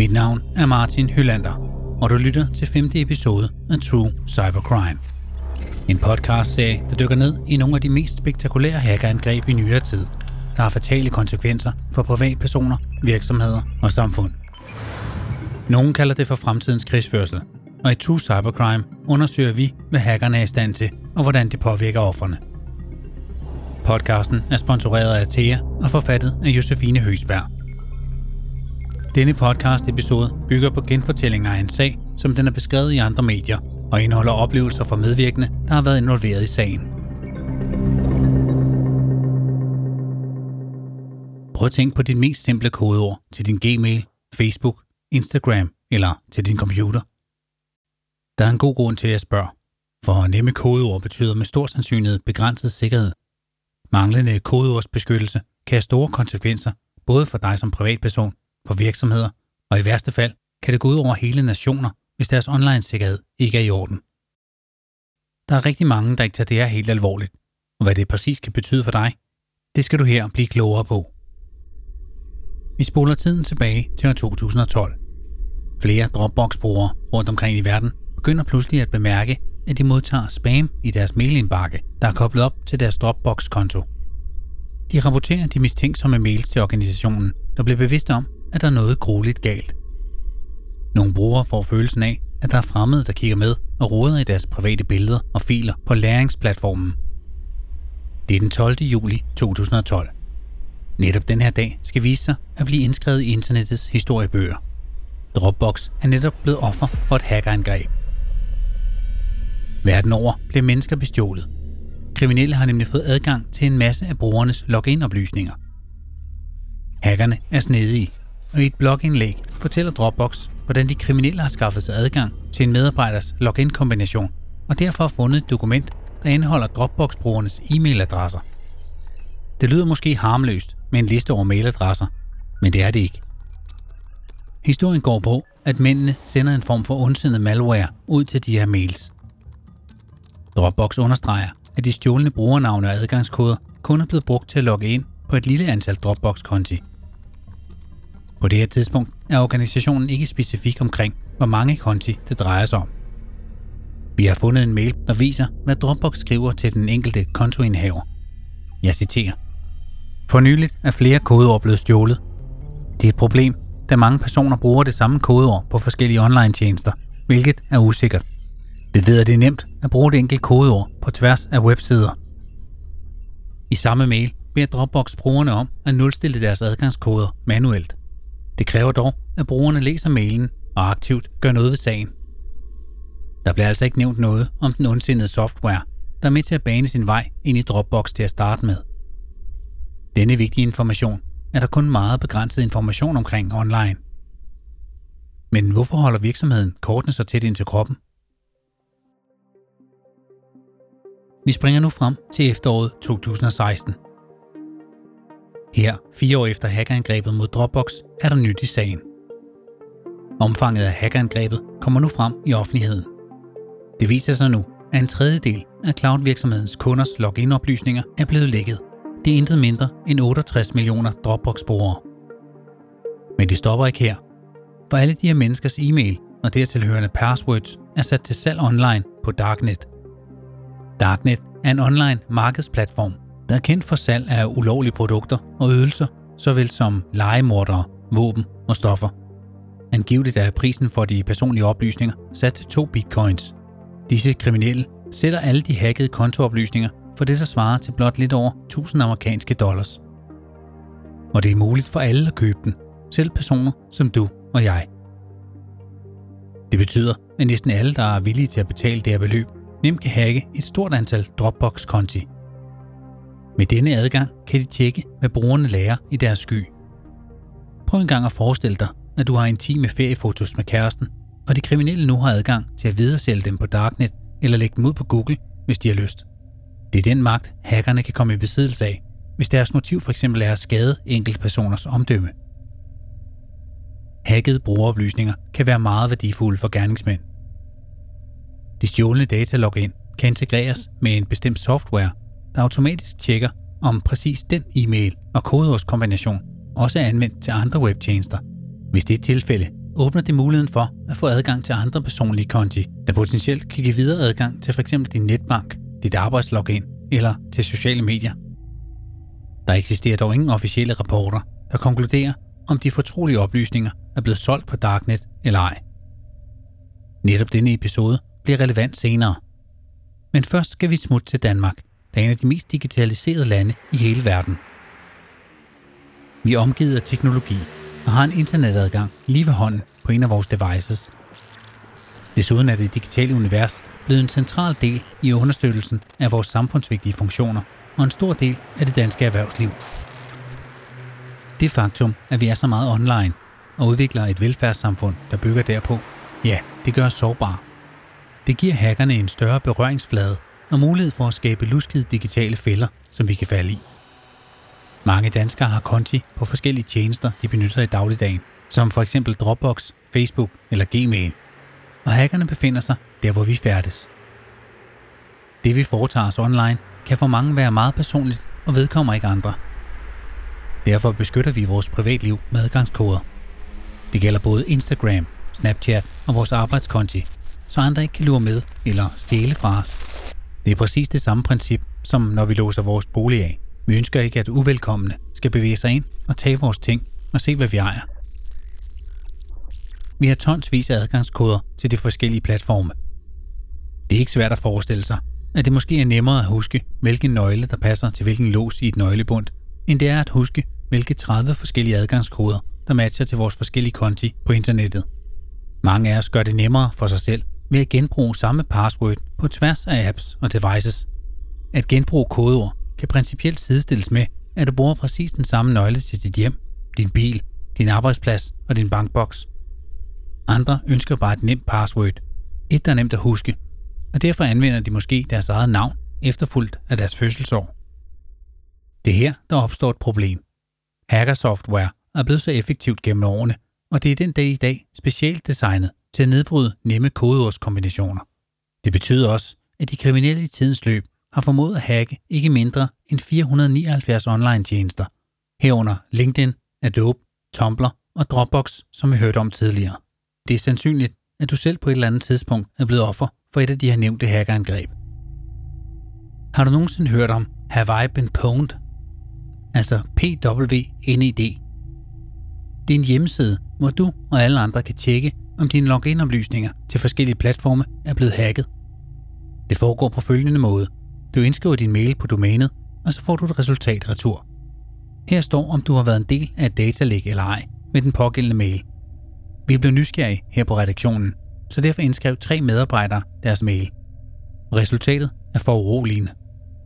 Mit navn er Martin Hylander, og du lytter til femte episode af True Cybercrime. En podcast-serie, der dykker ned i nogle af de mest spektakulære hackerangreb i nyere tid, der har fatale konsekvenser for privatpersoner, virksomheder og samfund. Nogle kalder det for fremtidens krigsførsel, og i True Cybercrime undersøger vi, hvad hackerne er i stand til, og hvordan det påvirker offerne. Podcasten er sponsoreret af Thea og forfattet af Josefine Høgsberg. Denne podcast-episode bygger på genfortællinger af en sag, som den er beskrevet i andre medier, og indeholder oplevelser fra medvirkende, der har været involveret i sagen. Prøv at tænke på dit mest simple kodeord til din Gmail, Facebook, Instagram eller til din computer. Der er en god grund til at spørge, for nemme kodeord betyder med stor sandsynlighed begrænset sikkerhed. Manglende kodeordsbeskyttelse kan have store konsekvenser, både for dig som privatperson, for virksomheder, og i værste fald kan det gå ud over hele nationer, hvis deres online-sikkerhed ikke er i orden. Der er rigtig mange, der ikke tager det her helt alvorligt, og hvad det præcis kan betyde for dig, det skal du her blive klogere på. Vi spoler tiden tilbage til år 2012. Flere Dropbox-brugere rundt omkring i verden begynder pludselig at bemærke, at de modtager spam i deres mailindbakke, der er koblet op til deres Dropbox-konto. De rapporterer de mistænksomme mails til organisationen, der bliver bevidst om, at der er noget grueligt galt. Nogle brugere får følelsen af, at der er fremmede, der kigger med og roder i deres private billeder og filer på læringsplatformen. Det er den 12. juli 2012. Netop den her dag skal vise sig at blive indskrevet i internettets historiebøger. Dropbox er netop blevet offer for et hackerangreb. Verden over blev mennesker bestjålet. Kriminelle har nemlig fået adgang til en masse af brugernes login-oplysninger. Hackerne er snedige, og i et blogindlæg fortæller Dropbox, hvordan de kriminelle har skaffet sig adgang til en medarbejders login-kombination, og derfor har fundet et dokument, der indeholder Dropbox-brugernes e-mailadresser. Det lyder måske harmløst med en liste over mailadresser, men det er det ikke. Historien går på, at mændene sender en form for ondsindet malware ud til de her mails. Dropbox understreger, at de stjålne brugernavne og adgangskoder kun er blevet brugt til at logge ind på et lille antal Dropbox-konti. På det her tidspunkt er organisationen ikke specifik omkring, hvor mange konti det drejer sig om. Vi har fundet en mail, der viser, hvad Dropbox skriver til den enkelte kontoindhaver. Jeg citerer. For nyligt er flere kodeord blevet stjålet. Det er et problem, da mange personer bruger det samme kodeord på forskellige online-tjenester, hvilket er usikkert. Vi ved, at det er nemt at bruge et enkelt kodeord på tværs af websider. I samme mail beder Dropbox brugerne om at nulstille deres adgangskoder manuelt. Det kræver dog, at brugerne læser mailen og aktivt gør noget ved sagen. Der bliver altså ikke nævnt noget om den ondsindede software, der er med til at bane sin vej ind i Dropbox til at starte med. Denne vigtige information er der kun meget begrænset information omkring online. Men hvorfor holder virksomheden kortene så tæt ind til kroppen? Vi springer nu frem til efteråret 2016. Her, fire år efter hackerangrebet mod Dropbox, er der nyt i sagen. Omfanget af hackerangrebet kommer nu frem i offentligheden. Det viser sig nu, at en tredjedel af cloud-virksomhedens kunders login-oplysninger er blevet lækket. Det er intet mindre end 68 millioner Dropbox-brugere. Men det stopper ikke her, for alle de her menneskers e-mail og dertilhørende passwords er sat til salg online på Darknet. Darknet er en online markedsplatform, der er kendt for salg af ulovlige produkter og ydelser, såvel som legemordere, våben og stoffer. Angiveligt er prisen for de personlige oplysninger sat til 2 bitcoins. Disse kriminelle sætter alle de hackede kontooplysninger for det, der svarer til blot lidt over 1000 amerikanske dollars. Og det er muligt for alle at købe den, selv personer som du og jeg. Det betyder, at næsten alle, der er villige til at betale det her beløb, nemt kan hacke et stort antal Dropbox-konti. Med denne adgang kan de tjekke, hvad brugerne lærer i deres sky. Prøv en gang at forestille dig, at du har intime feriefotos med kæresten, og de kriminelle nu har adgang til at videresælge dem på Darknet eller lægge dem ud på Google, hvis de har lyst. Det er den magt, hackerne kan komme i besiddelse af, hvis deres motiv for eksempel er at skade enkelte personers omdømme. Hackede brugeroplysninger kan være meget værdifulde for gerningsmænd. De stjålne datalogin kan integreres med en bestemt software, der automatisk tjekker, om præcis den e-mail og kodeordskombination også er anvendt til andre webtjenester. Hvis det er tilfælde, åbner det muligheden for at få adgang til andre personlige konti, der potentielt kan give videre adgang til f.eks. din netbank, dit arbejdslogin eller til sociale medier. Der eksisterer dog ingen officielle rapporter, der konkluderer, om de fortrolige oplysninger er blevet solgt på Darknet eller ej. Netop denne episode bliver relevant senere. Men først skal vi smutte til Danmark, der er en af de mest digitaliserede lande i hele verden. Vi er omgivet af teknologi og har en internetadgang lige ved hånden på en af vores devices. Desuden er det digitale univers blevet en central del i understøttelsen af vores samfundsvigtige funktioner og en stor del af det danske erhvervsliv. Det faktum, at vi er så meget online og udvikler et velfærdssamfund, der bygger derpå, ja, det gør os sårbare. Det giver hackerne en større berøringsflade og mulighed for at skabe luskede digitale fælder, som vi kan falde i. Mange danskere har konti på forskellige tjenester, de benytter i dagligdagen, som for eksempel Dropbox, Facebook eller Gmail. Og hackerne befinder sig der, hvor vi færdes. Det vi foretager os online, kan for mange være meget personligt og vedkommer ikke andre. Derfor beskytter vi vores privatliv med adgangskoder. Det gælder både Instagram, Snapchat og vores arbejdskonti, så andre ikke kan lure med eller stjæle fra os. Det er præcis det samme princip, som når vi låser vores bolig af. Vi ønsker ikke, at uvelkomne skal bevæge sig ind og tage vores ting og se, hvad vi ejer. Vi har tonsvis af adgangskoder til de forskellige platforme. Det er ikke svært at forestille sig, at det måske er nemmere at huske, hvilken nøgle, der passer til hvilken lås i et nøglebund, end det er at huske, hvilke 30 forskellige adgangskoder, der matcher til vores forskellige konti på internettet. Mange af os gør det nemmere for sig selv ved at genbruge samme password på tværs af apps og devices. At genbruge kodeord kan principielt sidestilles med, at du bruger præcis den samme nøgle til dit hjem, din bil, din arbejdsplads og din bankboks. Andre ønsker bare et nemt password, et der er nemt at huske, og derfor anvender de måske deres eget navn efterfulgt af deres fødselsår. Det er her, der opstår et problem. Hackersoftware er blevet så effektivt gennem årene, og det er den dag i dag specielt designet til at nedbryde nemme kodeordskombinationer. Det betyder også, at de kriminelle i tidens løb har formået at hacke ikke mindre end 479 online-tjenester, herunder LinkedIn, Adobe, Tumblr og Dropbox, som vi hørte om tidligere. Det er sandsynligt, at du selv på et eller andet tidspunkt er blevet offer for et af de her nævnte hackerangreb. Har du nogensinde hørt om Have I Been Pwned? Altså PWNED. Det er en hjemmeside, hvor du og alle andre kan tjekke, om dine login-oplysninger til forskellige platforme er blevet hacket. Det foregår på følgende måde. Du indskriver din mail på domænet, og så får du et resultat retur. Her står, om du har været en del af et datalæg eller ej med den pågældende mail. Vi blev nysgerrige her på redaktionen, så derfor indskrev tre medarbejdere deres mail. Resultatet er for uroligende.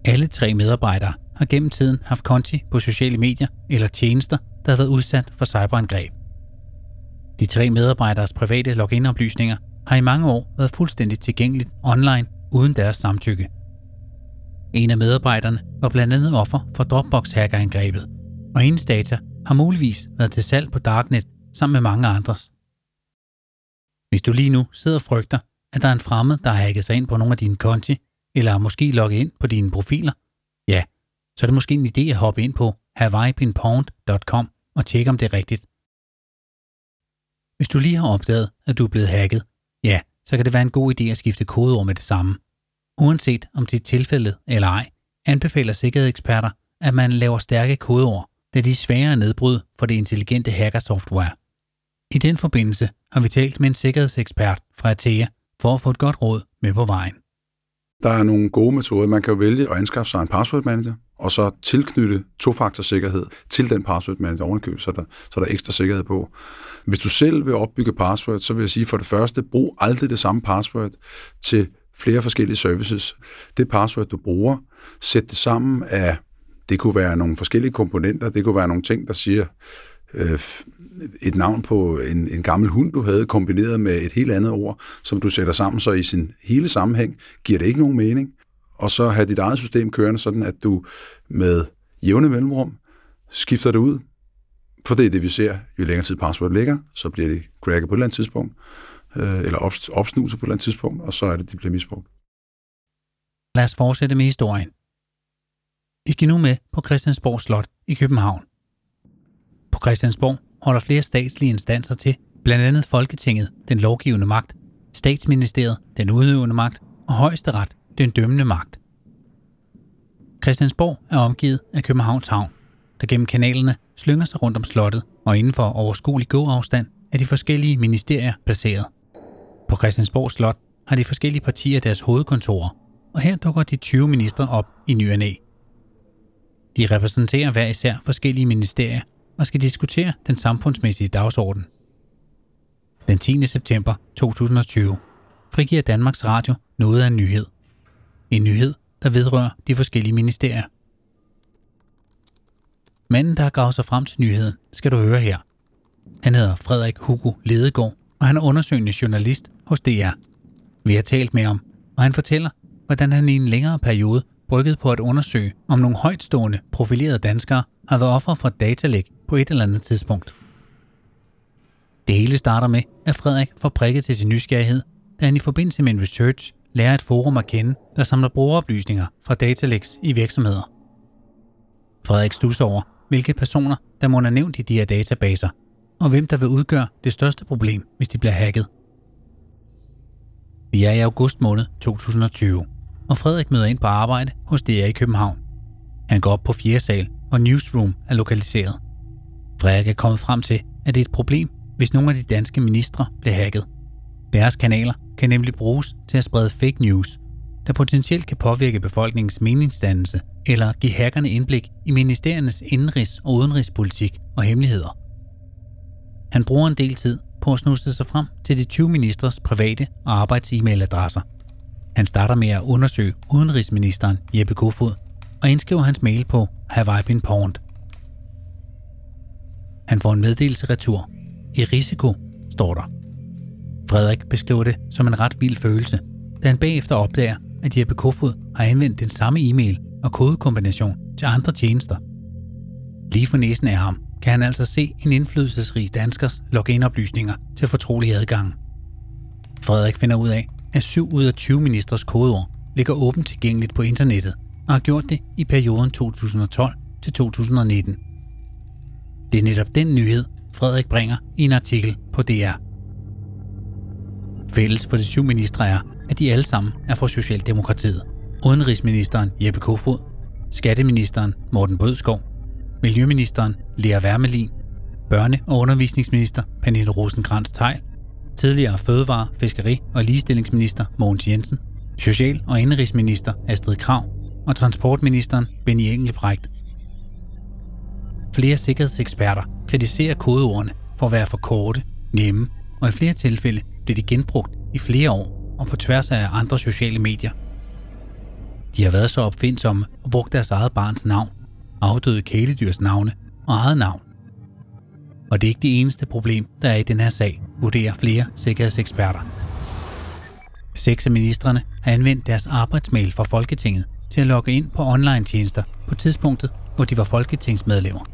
Alle tre medarbejdere har gennem tiden haft konti på sociale medier eller tjenester, der har været udsat for cyberangreb. De tre medarbejderes private login-oplysninger har i mange år været fuldstændig tilgængeligt online uden deres samtykke. En af medarbejderne var blandt andet offer for Dropbox-hackerangrebet, og hendes data har muligvis været til salg på Darknet sammen med mange andres. Hvis du lige nu sidder og frygter, at der er en fremmed, der har hacket sig ind på nogle af dine konti, eller måske logget ind på dine profiler, ja, så er det måske en idé at hoppe ind på hawaii.pwned.com og tjekke, om det er rigtigt. Hvis du lige har opdaget, at du er blevet hacket, ja, så kan det være en god idé at skifte kodeord med det samme. Uanset om det er tilfældet eller ej, anbefaler sikkerhedseksperter, at man laver stærke kodeord, da de er svære at nedbryde for det intelligente hackersoftware. I den forbindelse har vi talt med en sikkerhedsekspert fra Atea for at få et godt råd med på vejen. Der er nogle gode metoder. Man kan jo vælge at anskaffe sig en password manager, og så tilknytte tofaktorsikkerhed til den password manager ovenikøb, så der, så der er ekstra sikkerhed på. Hvis du selv vil opbygge password, så vil jeg sige for det første, brug aldrig det samme password til flere forskellige services. Det password, du bruger, sæt det sammen af, det kunne være nogle forskellige komponenter, det kunne være nogle ting, der siger, øh, et navn på en, en gammel hund, du havde, kombineret med et helt andet ord, som du sætter sammen, så i sin hele sammenhæng giver det ikke nogen mening. Og så have dit eget system kørende, sådan at du med jævne mellemrum skifter det ud. For det er det, vi ser. Jo længere tid password ligger, så bliver det cracket på et eller andet tidspunkt, øh, eller opsnuset på et eller andet tidspunkt, og så er det, de bliver misbrugt. Lad os fortsætte med historien. Vi skal nu med på Christiansborg Slot i København. På Christiansborg holder flere statslige instanser til Blandt andet Folketinget, den lovgivende magt, statsministeriet, den udøvende magt og højesteret, den dømmende magt. Christiansborg er omgivet af Københavns Havn, der gennem kanalerne slynger sig rundt om slottet, og inden for overskuelig gåafstand er de forskellige ministerier placeret. På Christiansborg Slot har de forskellige partier deres hovedkontorer, og her dukker de 20 ministre op i ny og næ. De repræsenterer hver især forskellige ministerier og skal diskutere den samfundsmæssige dagsorden. Den 10. september 2020 frigiver Danmarks Radio noget af en nyhed. En nyhed, der vedrører de forskellige ministerier. Manden, der har gravet sig frem til nyheden, skal du høre her. Han hedder Frederik Hugo Ledegaard, og han er undersøgende journalist hos DR. Vi har talt med ham, og han fortæller, hvordan han i en længere periode brygget på at undersøge, om nogle højtstående, profilerede danskere har været offer for datalæk på et eller andet tidspunkt. Det hele starter med, at Frederik får prikket til sin nysgerrighed, da han i forbindelse med en research lærer et forum at kende, der samler brugeroplysninger fra datalægs i virksomheder. Frederik stusser over, hvilke personer, der må have nævnt i de her databaser, og hvem der vil udgøre det største problem, hvis de bliver hacket. Vi er i august måned 2020, og Frederik møder ind på arbejde hos DR i København. Han går op på 4. sal, hvor Newsroom er lokaliseret. Frederik er kommet frem til, at det er et problem, hvis nogle af de danske ministre bliver hacket. Deres kanaler kan nemlig bruges til at sprede fake news, der potentielt kan påvirke befolkningens meningsdannelse eller give hackerne indblik i ministeriernes indenrigs- og udenrigspolitik og hemmeligheder. Han bruger en del tid på at snuste sig frem til de 20 ministers private og arbejds-e-mailadresser. Han starter med at undersøge udenrigsministeren Jeppe Kofod og indskriver hans mail på Have I been pwned? Han får en meddelelse retur. I risiko, står der. Frederik beskriver det som en ret vild følelse, da han bagefter opdager, at Jeppe Kofod har anvendt den samme e-mail og kodekombination til andre tjenester. Lige for næsen af ham kan han altså se en indflydelsesrig danskers login-oplysninger til fortrolig adgang. Frederik finder ud af, at 7 ud af 20 ministers kodeord ligger åbent tilgængeligt på internettet og har gjort det i perioden 2012 til 2019. Det er netop den nyhed, Frederik bringer i en artikel på DR. Fælles for de syv ministre er, at de alle sammen er fra Socialdemokratiet. Udenrigsministeren Jeppe Kofod, Skatteministeren Morten Bødskov, Miljøministeren Lea Wermelin, Børne- og undervisningsminister Pernille rosenkrantz teil tidligere fødevare-, fiskeri- og ligestillingsminister Mogens Jensen, Social- og indrigsminister Astrid Krav og transportministeren Benny Engelbrecht. Flere sikkerhedseksperter kritiserer kodeordene for at være for korte, nemme, og i flere tilfælde blev de genbrugt i flere år og på tværs af andre sociale medier. De har været så opfindsomme og brugt deres eget barns navn, afdøde kæledyrs navne og eget navn. Og det er ikke det eneste problem, der er i den her sag, vurderer flere sikkerhedseksperter. Seks af ministerne har anvendt deres arbejdsmail fra Folketinget til at logge ind på online-tjenester på tidspunktet, hvor de var folketingsmedlemmer.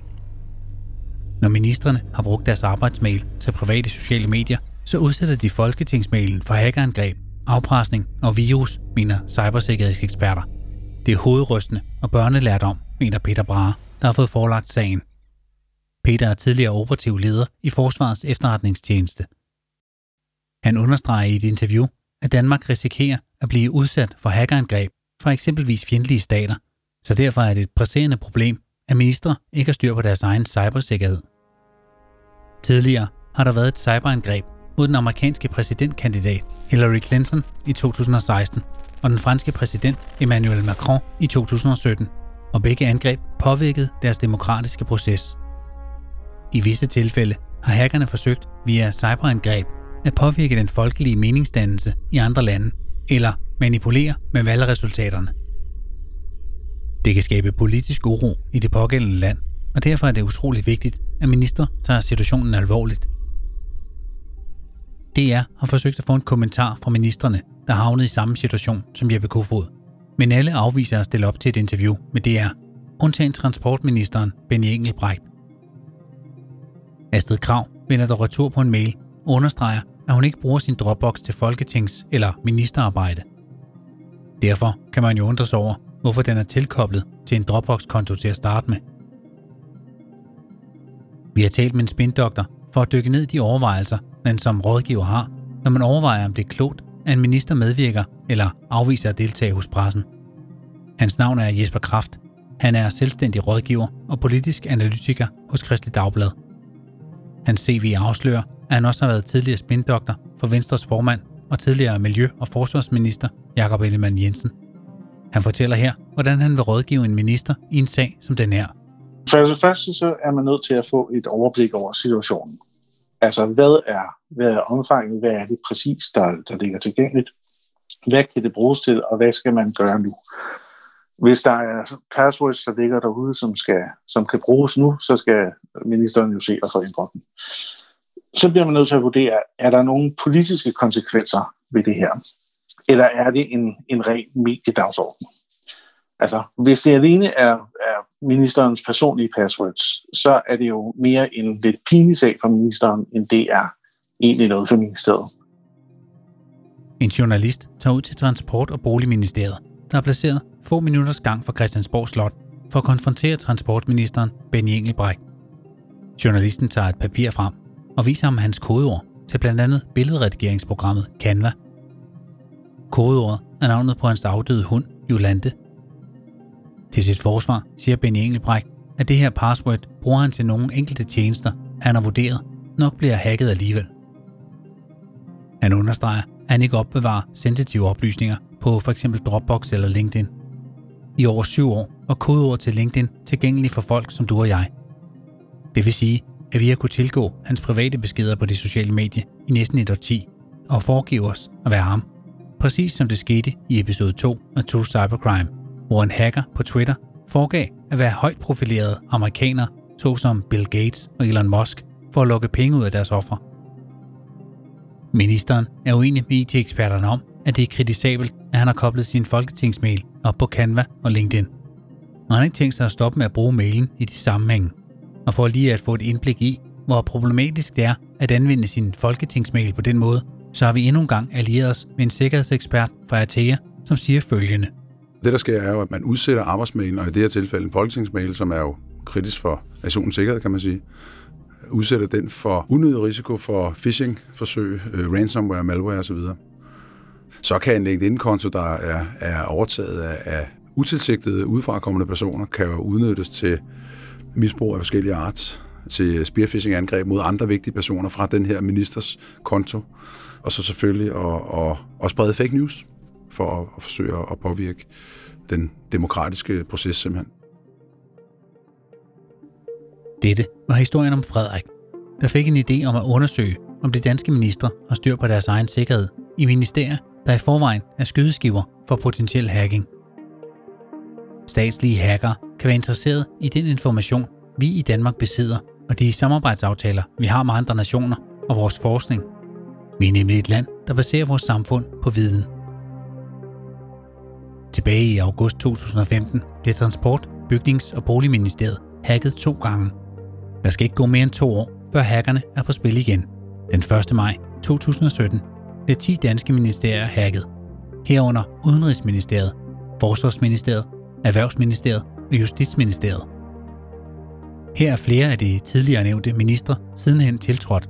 Når ministerne har brugt deres arbejdsmail til private sociale medier, så udsætter de folketingsmailen for hackerangreb, afpresning og virus, mener cybersikkerhedseksperter. Det er hovedrystende og børnelærdom, mener Peter Brahe, der har fået forelagt sagen. Peter er tidligere operativ leder i Forsvarets efterretningstjeneste. Han understreger i et interview, at Danmark risikerer at blive udsat for hackerangreb fra eksempelvis fjendtlige stater, så derfor er det et presserende problem, at ministre ikke har styr på deres egen cybersikkerhed. Tidligere har der været et cyberangreb mod den amerikanske præsidentkandidat Hillary Clinton i 2016 og den franske præsident Emmanuel Macron i 2017, og begge angreb påvirkede deres demokratiske proces. I visse tilfælde har hackerne forsøgt via cyberangreb at påvirke den folkelige meningsdannelse i andre lande, eller manipulere med valgresultaterne. Det kan skabe politisk uro i det pågældende land, og derfor er det utroligt vigtigt, at minister tager situationen alvorligt. DR har forsøgt at få en kommentar fra ministerne, der havnede i samme situation som Jeppe Kofod. Men alle afviser at stille op til et interview med DR, undtagen transportministeren Benny Engelbrecht. Astrid Krav vender dog retur på en mail og understreger, at hun ikke bruger sin Dropbox til folketings- eller ministerarbejde. Derfor kan man jo undre sig over, hvorfor den er tilkoblet til en Dropbox-konto til at starte med. Vi har talt med en spindoktor for at dykke ned i de overvejelser, man som rådgiver har, når man overvejer, om det er klogt, at en minister medvirker eller afviser at deltage hos pressen. Hans navn er Jesper Kraft. Han er selvstændig rådgiver og politisk analytiker hos Kristelig Dagblad. Hans CV afslører, at han også har været tidligere spindoktor for Venstres formand og tidligere Miljø- og Forsvarsminister Jakob Ellemann Jensen. Han fortæller her, hvordan han vil rådgive en minister i en sag som den her. For det første så er man nødt til at få et overblik over situationen. Altså, hvad er, hvad er omfanget? Hvad er det præcis, der, der ligger tilgængeligt? Hvad kan det bruges til, og hvad skal man gøre nu? Hvis der er passwords, der ligger derude, som, skal, som kan bruges nu, så skal ministeren jo se at forændre dem. Så bliver man nødt til at vurdere, er der nogle politiske konsekvenser ved det her? Eller er det en, en ren mediedagsorden? Altså, hvis det alene er, er ministerens personlige passwords, så er det jo mere en lidt pinlig sag for ministeren, end det er egentlig noget for ministeriet. En journalist tager ud til Transport- og Boligministeriet, der er placeret få minutters gang fra Christiansborg Slot, for at konfrontere transportministeren Benny Engelbrecht. Journalisten tager et papir frem og viser ham hans kodeord til blandt andet billedredigeringsprogrammet Canva. Kodeordet er navnet på hans afdøde hund, Jolante. Til sit forsvar siger Benny Engelbrecht, at det her password bruger han til nogle enkelte tjenester, han har vurderet nok bliver hacket alligevel. Han understreger, at han ikke opbevarer sensitive oplysninger på f.eks. Dropbox eller LinkedIn. I over syv år var kodeord til LinkedIn tilgængelig for folk som du og jeg. Det vil sige, at vi har kunne tilgå hans private beskeder på det sociale medie i næsten et årti og foregive os at være ham. Præcis som det skete i episode 2 af True Cybercrime, hvor en hacker på Twitter foregav at være højt profilerede amerikanere, såsom Bill Gates og Elon Musk, for at lukke penge ud af deres ofre. Ministeren er uenig med IT-eksperterne om, at det er kritisabelt, at han har koblet sin folketingsmail op på Canva og LinkedIn. Og han har ikke tænkt sig at stoppe med at bruge mailen i de sammenhænge. Og for lige at få et indblik i, hvor problematisk det er at anvende sin folketingsmail på den måde, så har vi endnu en gang allieret os med en sikkerhedsekspert fra Atea, som siger følgende. Det, der sker, er jo, at man udsætter arbejdsmailen, og i det her tilfælde en folketingsmail, som er jo kritisk for nationens sikkerhed, kan man sige, udsætter den for unødig risiko for phishing-forsøg, øh, ransomware, malware osv. Så kan en LinkedIn-konto, der er, er overtaget af, af utilsigtede, udefrakommende personer, kan jo udnyttes til misbrug af forskellige arts, til spearfishing-angreb mod andre vigtige personer fra den her ministers konto, og så selvfølgelig at, at, at sprede fake news for at, at forsøge at påvirke den demokratiske proces simpelthen. Dette var historien om Frederik, der fik en idé om at undersøge, om de danske ministre har styr på deres egen sikkerhed i ministerier, der i forvejen er skydeskiver for potentiel hacking. Statslige hackere kan være interesseret i den information, vi i Danmark besidder, og de samarbejdsaftaler, vi har med andre nationer og vores forskning. Vi er nemlig et land, der baserer vores samfund på viden. Tilbage i august 2015 blev Transport-, Bygnings- og Boligministeriet hacket to gange. Der skal ikke gå mere end to år, før hackerne er på spil igen. Den 1. maj 2017 blev 10 danske ministerier hacket. Herunder Udenrigsministeriet, Forsvarsministeriet, Erhvervsministeriet og Justitsministeriet. Her er flere af de tidligere nævnte ministre sidenhen tiltrådt.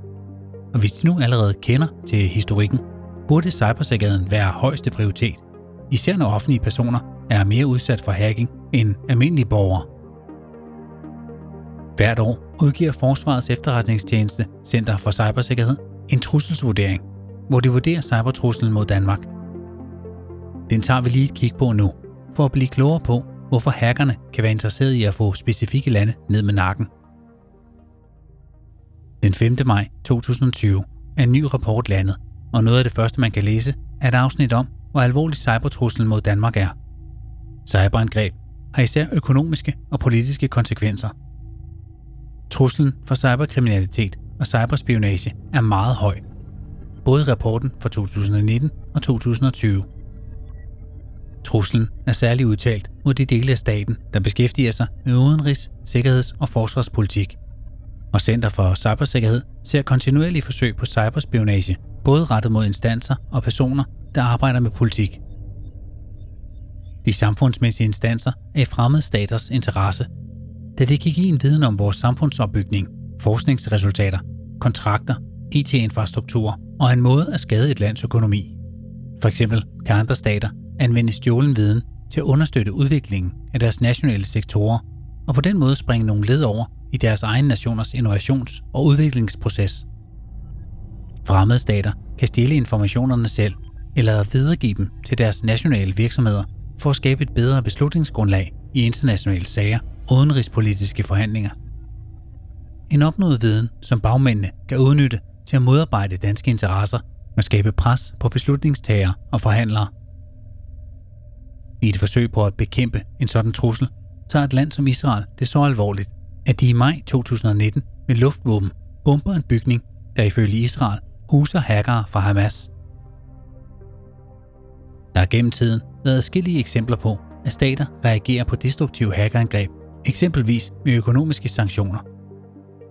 Og hvis de nu allerede kender til historikken, burde cybersikkerheden være højeste prioritet, især når offentlige personer er mere udsat for hacking end almindelige borgere. Hvert år udgiver Forsvarets efterretningstjeneste Center for Cybersikkerhed en trusselsvurdering, hvor de vurderer cybertruslen mod Danmark. Den tager vi lige et kig på nu, for at blive klogere på, hvorfor hackerne kan være interesserede i at få specifikke lande ned med nakken. Den 5. maj 2020 er en ny rapport landet, og noget af det første, man kan læse, er et afsnit om, hvor alvorlig cybertruslen mod Danmark er. Cyberangreb har især økonomiske og politiske konsekvenser. Truslen for cyberkriminalitet og cyberspionage er meget høj, både i rapporten fra 2019 og 2020. Truslen er særligt udtalt mod de dele af staten, der beskæftiger sig med udenrigs-, sikkerheds- og forsvarspolitik. Og Center for Cybersikkerhed ser kontinuerlige forsøg på cyberspionage, både rettet mod instanser og personer, der arbejder med politik. De samfundsmæssige instanser er i fremmede staters interesse, da det kan give en viden om vores samfundsopbygning, forskningsresultater, kontrakter, IT-infrastruktur og en måde at skade et lands økonomi. For eksempel kan andre stater anvende stjålen viden til at understøtte udviklingen af deres nationale sektorer, og på den måde springe nogle led over i deres egen nationers innovations- og udviklingsproces. Fremmede stater kan stjæle informationerne selv eller videregive dem til deres nationale virksomheder for at skabe et bedre beslutningsgrundlag i internationale sager og udenrigspolitiske forhandlinger. En opnået viden, som bagmændene kan udnytte til at modarbejde danske interesser og skabe pres på beslutningstagere og forhandlere. I et forsøg på at bekæmpe en sådan trussel, tager et land som Israel det så alvorligt, at de i maj 2019 med luftvåben bomber en bygning, der ifølge Israel huser hackere fra Hamas. Der er gennem tiden været adskillige eksempler på, at stater reagerer på destruktive hackerangreb, eksempelvis med økonomiske sanktioner.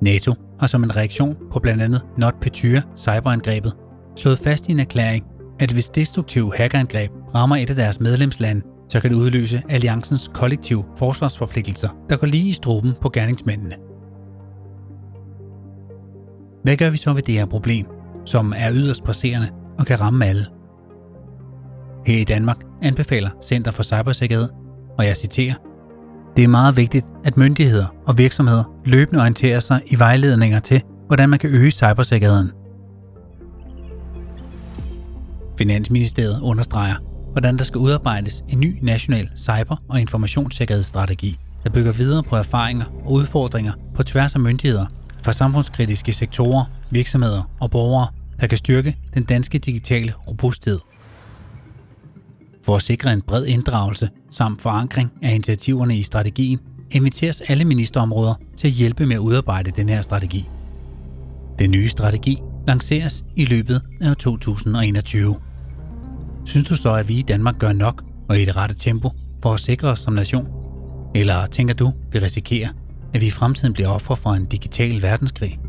NATO har som en reaktion på blandt andet NotPetya cyberangrebet slået fast i en erklæring, at hvis destruktive hackerangreb rammer et af deres medlemslande, så kan det udløse alliancens kollektive forsvarsforpligtelser, der går lige i struben på gerningsmændene. Hvad gør vi så ved det her problem, som er yderst presserende og kan ramme alle? Her i Danmark anbefaler Center for Cybersikkerhed, og jeg citerer, det er meget vigtigt, at myndigheder og virksomheder løbende orienterer sig i vejledninger til, hvordan man kan øge cybersikkerheden. Finansministeriet understreger, hvordan der skal udarbejdes en ny national cyber- og informationssikkerhedsstrategi, der bygger videre på erfaringer og udfordringer på tværs af myndigheder fra samfundskritiske sektorer, virksomheder og borgere, der kan styrke den danske digitale robusthed. For at sikre en bred inddragelse samt forankring af initiativerne i strategien, inviteres alle ministerområder til at hjælpe med at udarbejde den her strategi. Den nye strategi lanceres i løbet af 2021. Synes du så, at vi i Danmark gør nok og i det rette tempo for at sikre os som nation? Eller tænker du, vi risikerer, at vi i fremtiden bliver ofre for en digital verdenskrig?